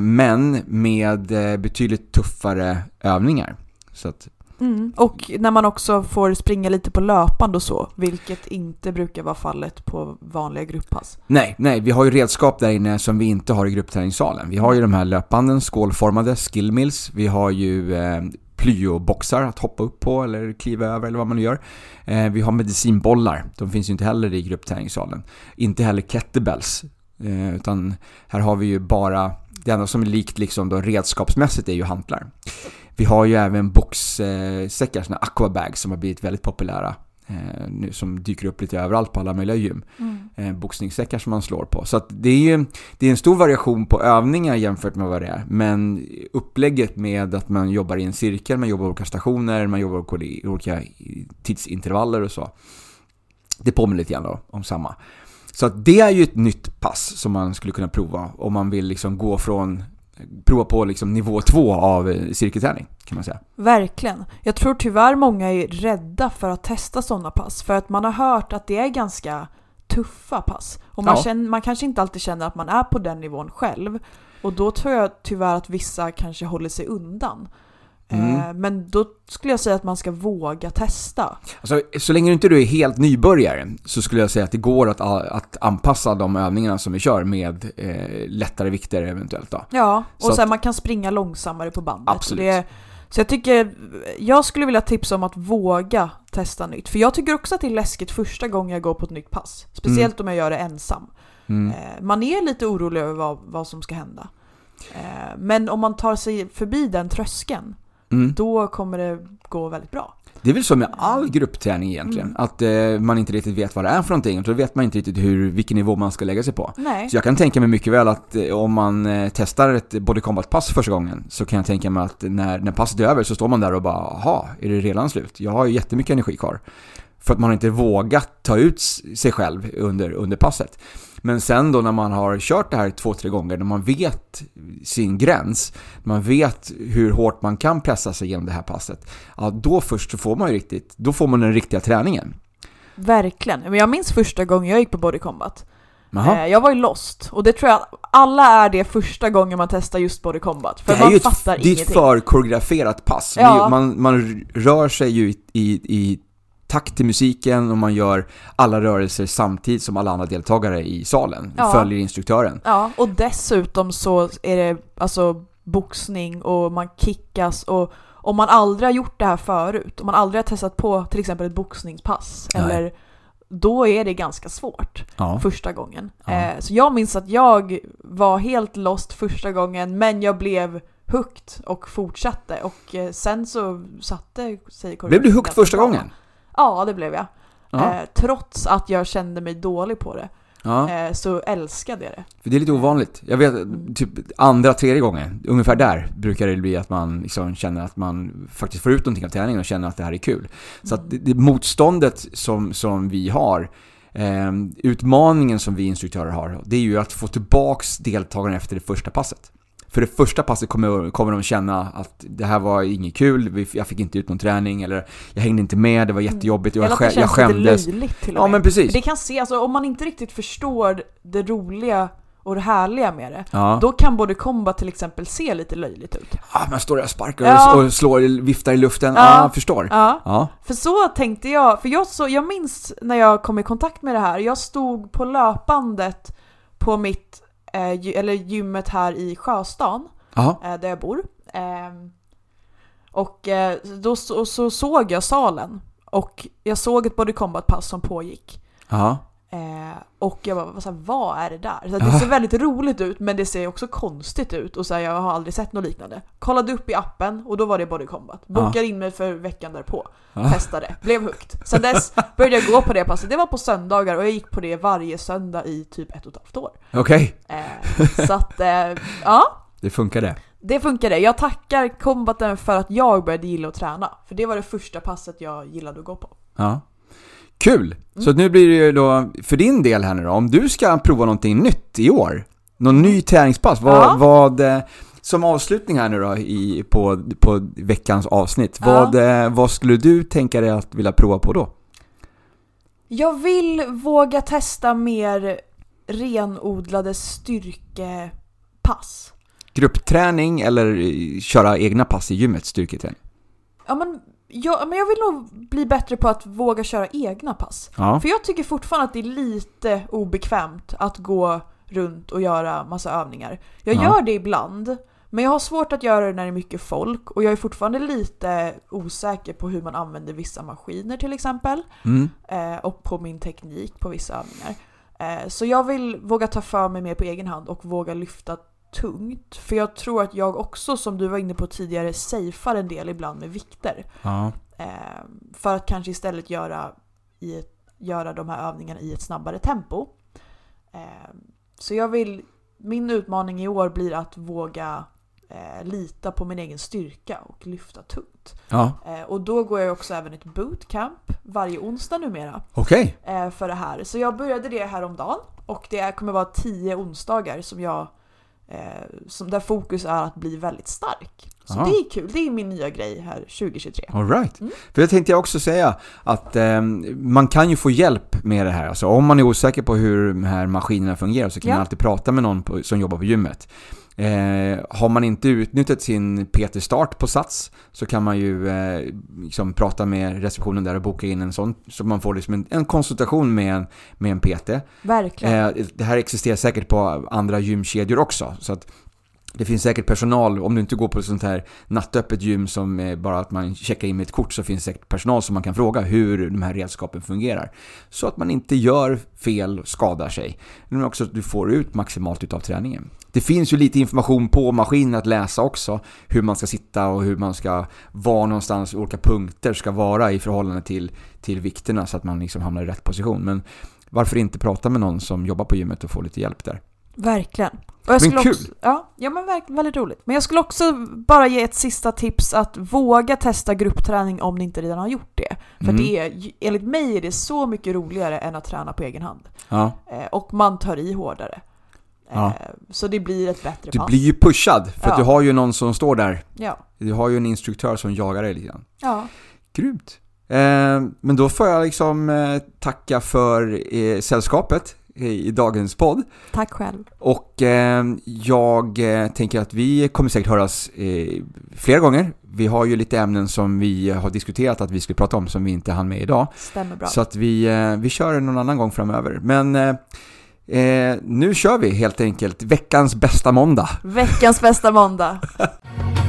men med betydligt tuffare övningar. Så att, Mm. Och när man också får springa lite på löpande och så, vilket inte brukar vara fallet på vanliga grupppass. nej, nej, vi har ju redskap där inne som vi inte har i gruppträningssalen. Vi har ju de här löpbanden, skålformade, skillmills. Vi har ju eh, plyoboxar att hoppa upp på eller kliva över eller vad man nu gör. Eh, vi har medicinbollar, de finns ju inte heller i gruppträningssalen. Inte heller kettlebells, eh, utan här har vi ju bara, det enda som är likt liksom då redskapsmässigt är ju hantlar. Vi har ju även boxsäckar, såna aquabags som har blivit väldigt populära. Eh, nu, som dyker upp lite överallt på alla möjliga gym. Eh, boxningssäckar som man slår på. Så det är ju det är en stor variation på övningar jämfört med vad det är. Men upplägget med att man jobbar i en cirkel, man jobbar i olika stationer, man jobbar i olika tidsintervaller och så. Det påminner lite grann då om samma. Så det är ju ett nytt pass som man skulle kunna prova om man vill liksom gå från prova på liksom nivå två av eh, cirkelträning kan man säga. Verkligen. Jag tror tyvärr många är rädda för att testa sådana pass. För att man har hört att det är ganska tuffa pass. Och man, Ja. känner, man kanske inte alltid känner att man är på den nivån själv. Och då tror jag tyvärr att vissa kanske håller sig undan. Mm. Eh, Men då skulle jag säga att man ska våga testa. Alltså, så länge inte du är helt nybörjare så skulle jag säga att det går att, att anpassa de övningarna som vi kör med eh, lättare vikter eventuellt då. Ja, och Så sen att- man kan springa långsammare på bandet. Absolut. Det, så jag tycker, jag skulle vilja tipsa om att våga testa nytt. För jag tycker också att det är läskigt första gången jag går på ett nytt pass. Speciellt om jag gör det ensam. Mm. Eh, Man är lite orolig över vad, vad som ska hända. Eh, Men om man tar sig förbi den tröskeln, Mm. då kommer det gå väldigt bra. Det är väl så med all gruppträning egentligen, Mm. att eh, man inte riktigt vet vad det är för någonting, då vet man inte riktigt hur, vilken nivå man ska lägga sig på. Nej. Så jag kan tänka mig mycket väl att eh, om man eh, testar ett body combat-pass första gången så kan jag tänka mig att när, när passet är över så står man där och bara ”Jaha, är det redan slut? Jag har ju jättemycket energi kvar”. För att man inte vågat ta ut sig själv under, under passet. Men sen då när man har kört det här två, tre gånger, när man vet sin gräns, man vet hur hårt man kan pressa sig genom det här passet, ja då först så får man ju riktigt, då får man den riktiga träningen. Verkligen. Men jag minns första gången jag gick på Body Combat. Jaha. Eh, Jag var ju lost. Och det tror jag alla är det första gången man testar just Body Combat. För man ju ett, fattar det är ett ingenting. för koreograferat pass. Ja. Man, man rör sig ju i, i, i takt till musiken och man gör alla rörelser samtidigt som alla andra deltagare i salen Ja. följer instruktören. Ja, och dessutom så är det alltså boxning och man kickas och om man aldrig har gjort det här förut, om man aldrig har testat på till exempel ett boxningspass, Nej. eller då är det ganska svårt Ja. första gången. Ja. Eh, så jag minns att jag var helt lost första gången, men jag blev hooked och fortsatte och eh, sen så satte sig Blev du hooked första bra. gången? Ja, det blev jag. Ja. Eh, trots att jag kände mig dålig på det, ja. eh, så älskade jag det. För det är lite ovanligt. Jag vet, typ andra, tredje gången, ungefär där brukar det bli att man liksom känner att man faktiskt får ut någonting av träningen och känner att det här är kul. Så att det, det motståndet som, som vi har, eh, utmaningen som vi instruktörer har, det är ju att få tillbaks deltagarna efter det första passet. För det första passet kommer, kommer de känna att det här var inget kul, jag fick inte ut någon träning, eller jag hängde inte med, det var jättejobbigt, jag, jag känns skämdes. lite löjligt till och Ja med. men precis. Det kan se, alltså om man inte riktigt förstår det roliga och det härliga med det, Ja. då kan både combat till exempel se lite löjligt ut. Ah, man står där och sparkar Ja. och, slår, viftar i luften, ja, Ja. förstår. Ja, Ja. för så tänkte jag, för jag, så, jag minns när jag kom i kontakt med det här, jag stod på löpbandet på mitt, eller gymmet här i Sjöstan, Jaha. eh, där jag bor. Ehm, och eh, då så, så såg jag salen, och jag såg ett body combat-pass som pågick. Ja. Eh, och jag bara, vad, så här, vad är det där? Så det ser väldigt roligt ut men det ser också konstigt ut och så här, jag har aldrig sett något liknande. Kollade upp i appen och då var det Body Combat. Bokade in mig för veckan därpå. Testade, blev hooked. Sen dess började jag gå på det passet. Det var på söndagar och jag gick på det varje söndag i typ ett och ett halvt år. Okej, Eh, så att, eh, ja. det funkade. Det funkade. Jag tackar combaten för att jag började gilla att träna. För det var det första passet jag gillade att gå på. Ja. Kul! Mm. Så nu blir det ju då, för din del här nu då, om du ska prova någonting nytt i år, någon ny träningspass, vad, Ja. vad eh, som avslutning här nu då i, på, på veckans avsnitt, Ja. vad, eh, vad skulle du tänka dig att vilja prova på då? Jag vill våga testa mer renodlade styrkepass. Gruppträning eller eh, köra egna pass i gymmet, styrketräning? Ja men, jag, men jag vill nog bli bättre på att våga köra egna pass. Ja. För jag tycker fortfarande att det är lite obekvämt att gå runt och göra massa övningar. Jag Ja. gör det ibland, men jag har svårt att göra det när det är mycket folk och jag är fortfarande lite osäker på hur man använder vissa maskiner till exempel. Mm. eh, och på min teknik på vissa övningar. Eh, så jag vill våga ta för mig mer på egen hand och våga lyfta tungt. För jag tror att jag också, som du var inne på tidigare, safear en del ibland med vikter. Ja. Eh, för att kanske istället göra, i ett, göra de här övningarna i ett snabbare tempo. Eh, så jag vill, min utmaning i år blir att våga eh, lita på min egen styrka och lyfta tungt. Ja. Eh, och då går jag också även ett bootcamp varje onsdag numera Okej. eh, för det här. Så jag började det häromdagen och det kommer vara tio onsdagar som jag som där fokus är att bli väldigt stark. Så Ja. det är kul, det är min nya grej här 2023. All right. Mm. För det tänkte jag också säga att eh, man kan ju få hjälp med det här. Alltså om man är osäker på hur de här maskinerna fungerar så kan Ja. man alltid prata med någon på, som jobbar på gymmet. Eh, har man inte utnyttjat sin PT-start på Sats så kan man ju eh, liksom prata med receptionen där och boka in en sån så man får liksom en, en konsultation med en, med en PT. Verkligen. Eh, det här existerar säkert på andra gymkedjor också. Så att det finns säkert personal, om du inte går på ett sånt här nattöppet gym som eh, bara att man checkar in med ett kort så finns det säkert personal som man kan fråga hur de här redskapen fungerar. Så att man inte gör fel och skadar sig. Men också att du får ut maximalt utav träningen. Det finns ju lite information på maskinen att läsa också. Hur man ska sitta och hur man ska vara någonstans, olika punkter ska vara i förhållande till, till vikterna så att man liksom hamnar i rätt position. Men varför inte prata med någon som jobbar på gymmet och få lite hjälp där? Verkligen. Och jag Men kul. Också, ja, ja, men verkligen väldigt roligt. Men jag skulle också bara ge ett sista tips att våga testa gruppträning om ni inte redan har gjort det. För Mm. det är, enligt mig är det så mycket roligare än att träna på egen hand. Ja. Eh, och man tar i hårdare. Ja. Eh, så det blir ett bättre Du pass. blir ju pushad för att Ja. du har ju någon som står där. Ja. Du har ju en instruktör som jagar dig lite grann. ja. Grymt. Eh, men då får jag liksom tacka för sällskapet i, dagens podd. Tack själv. Och eh, jag eh, tänker att vi kommer säkert höras eh, flera gånger. Vi har ju lite ämnen som vi har diskuterat att vi skulle prata om som vi inte hann med idag. Stämmer bra. Så att vi, eh, vi kör någon annan gång framöver. Men eh, eh, nu kör vi helt enkelt veckans bästa måndag. Veckans bästa måndag.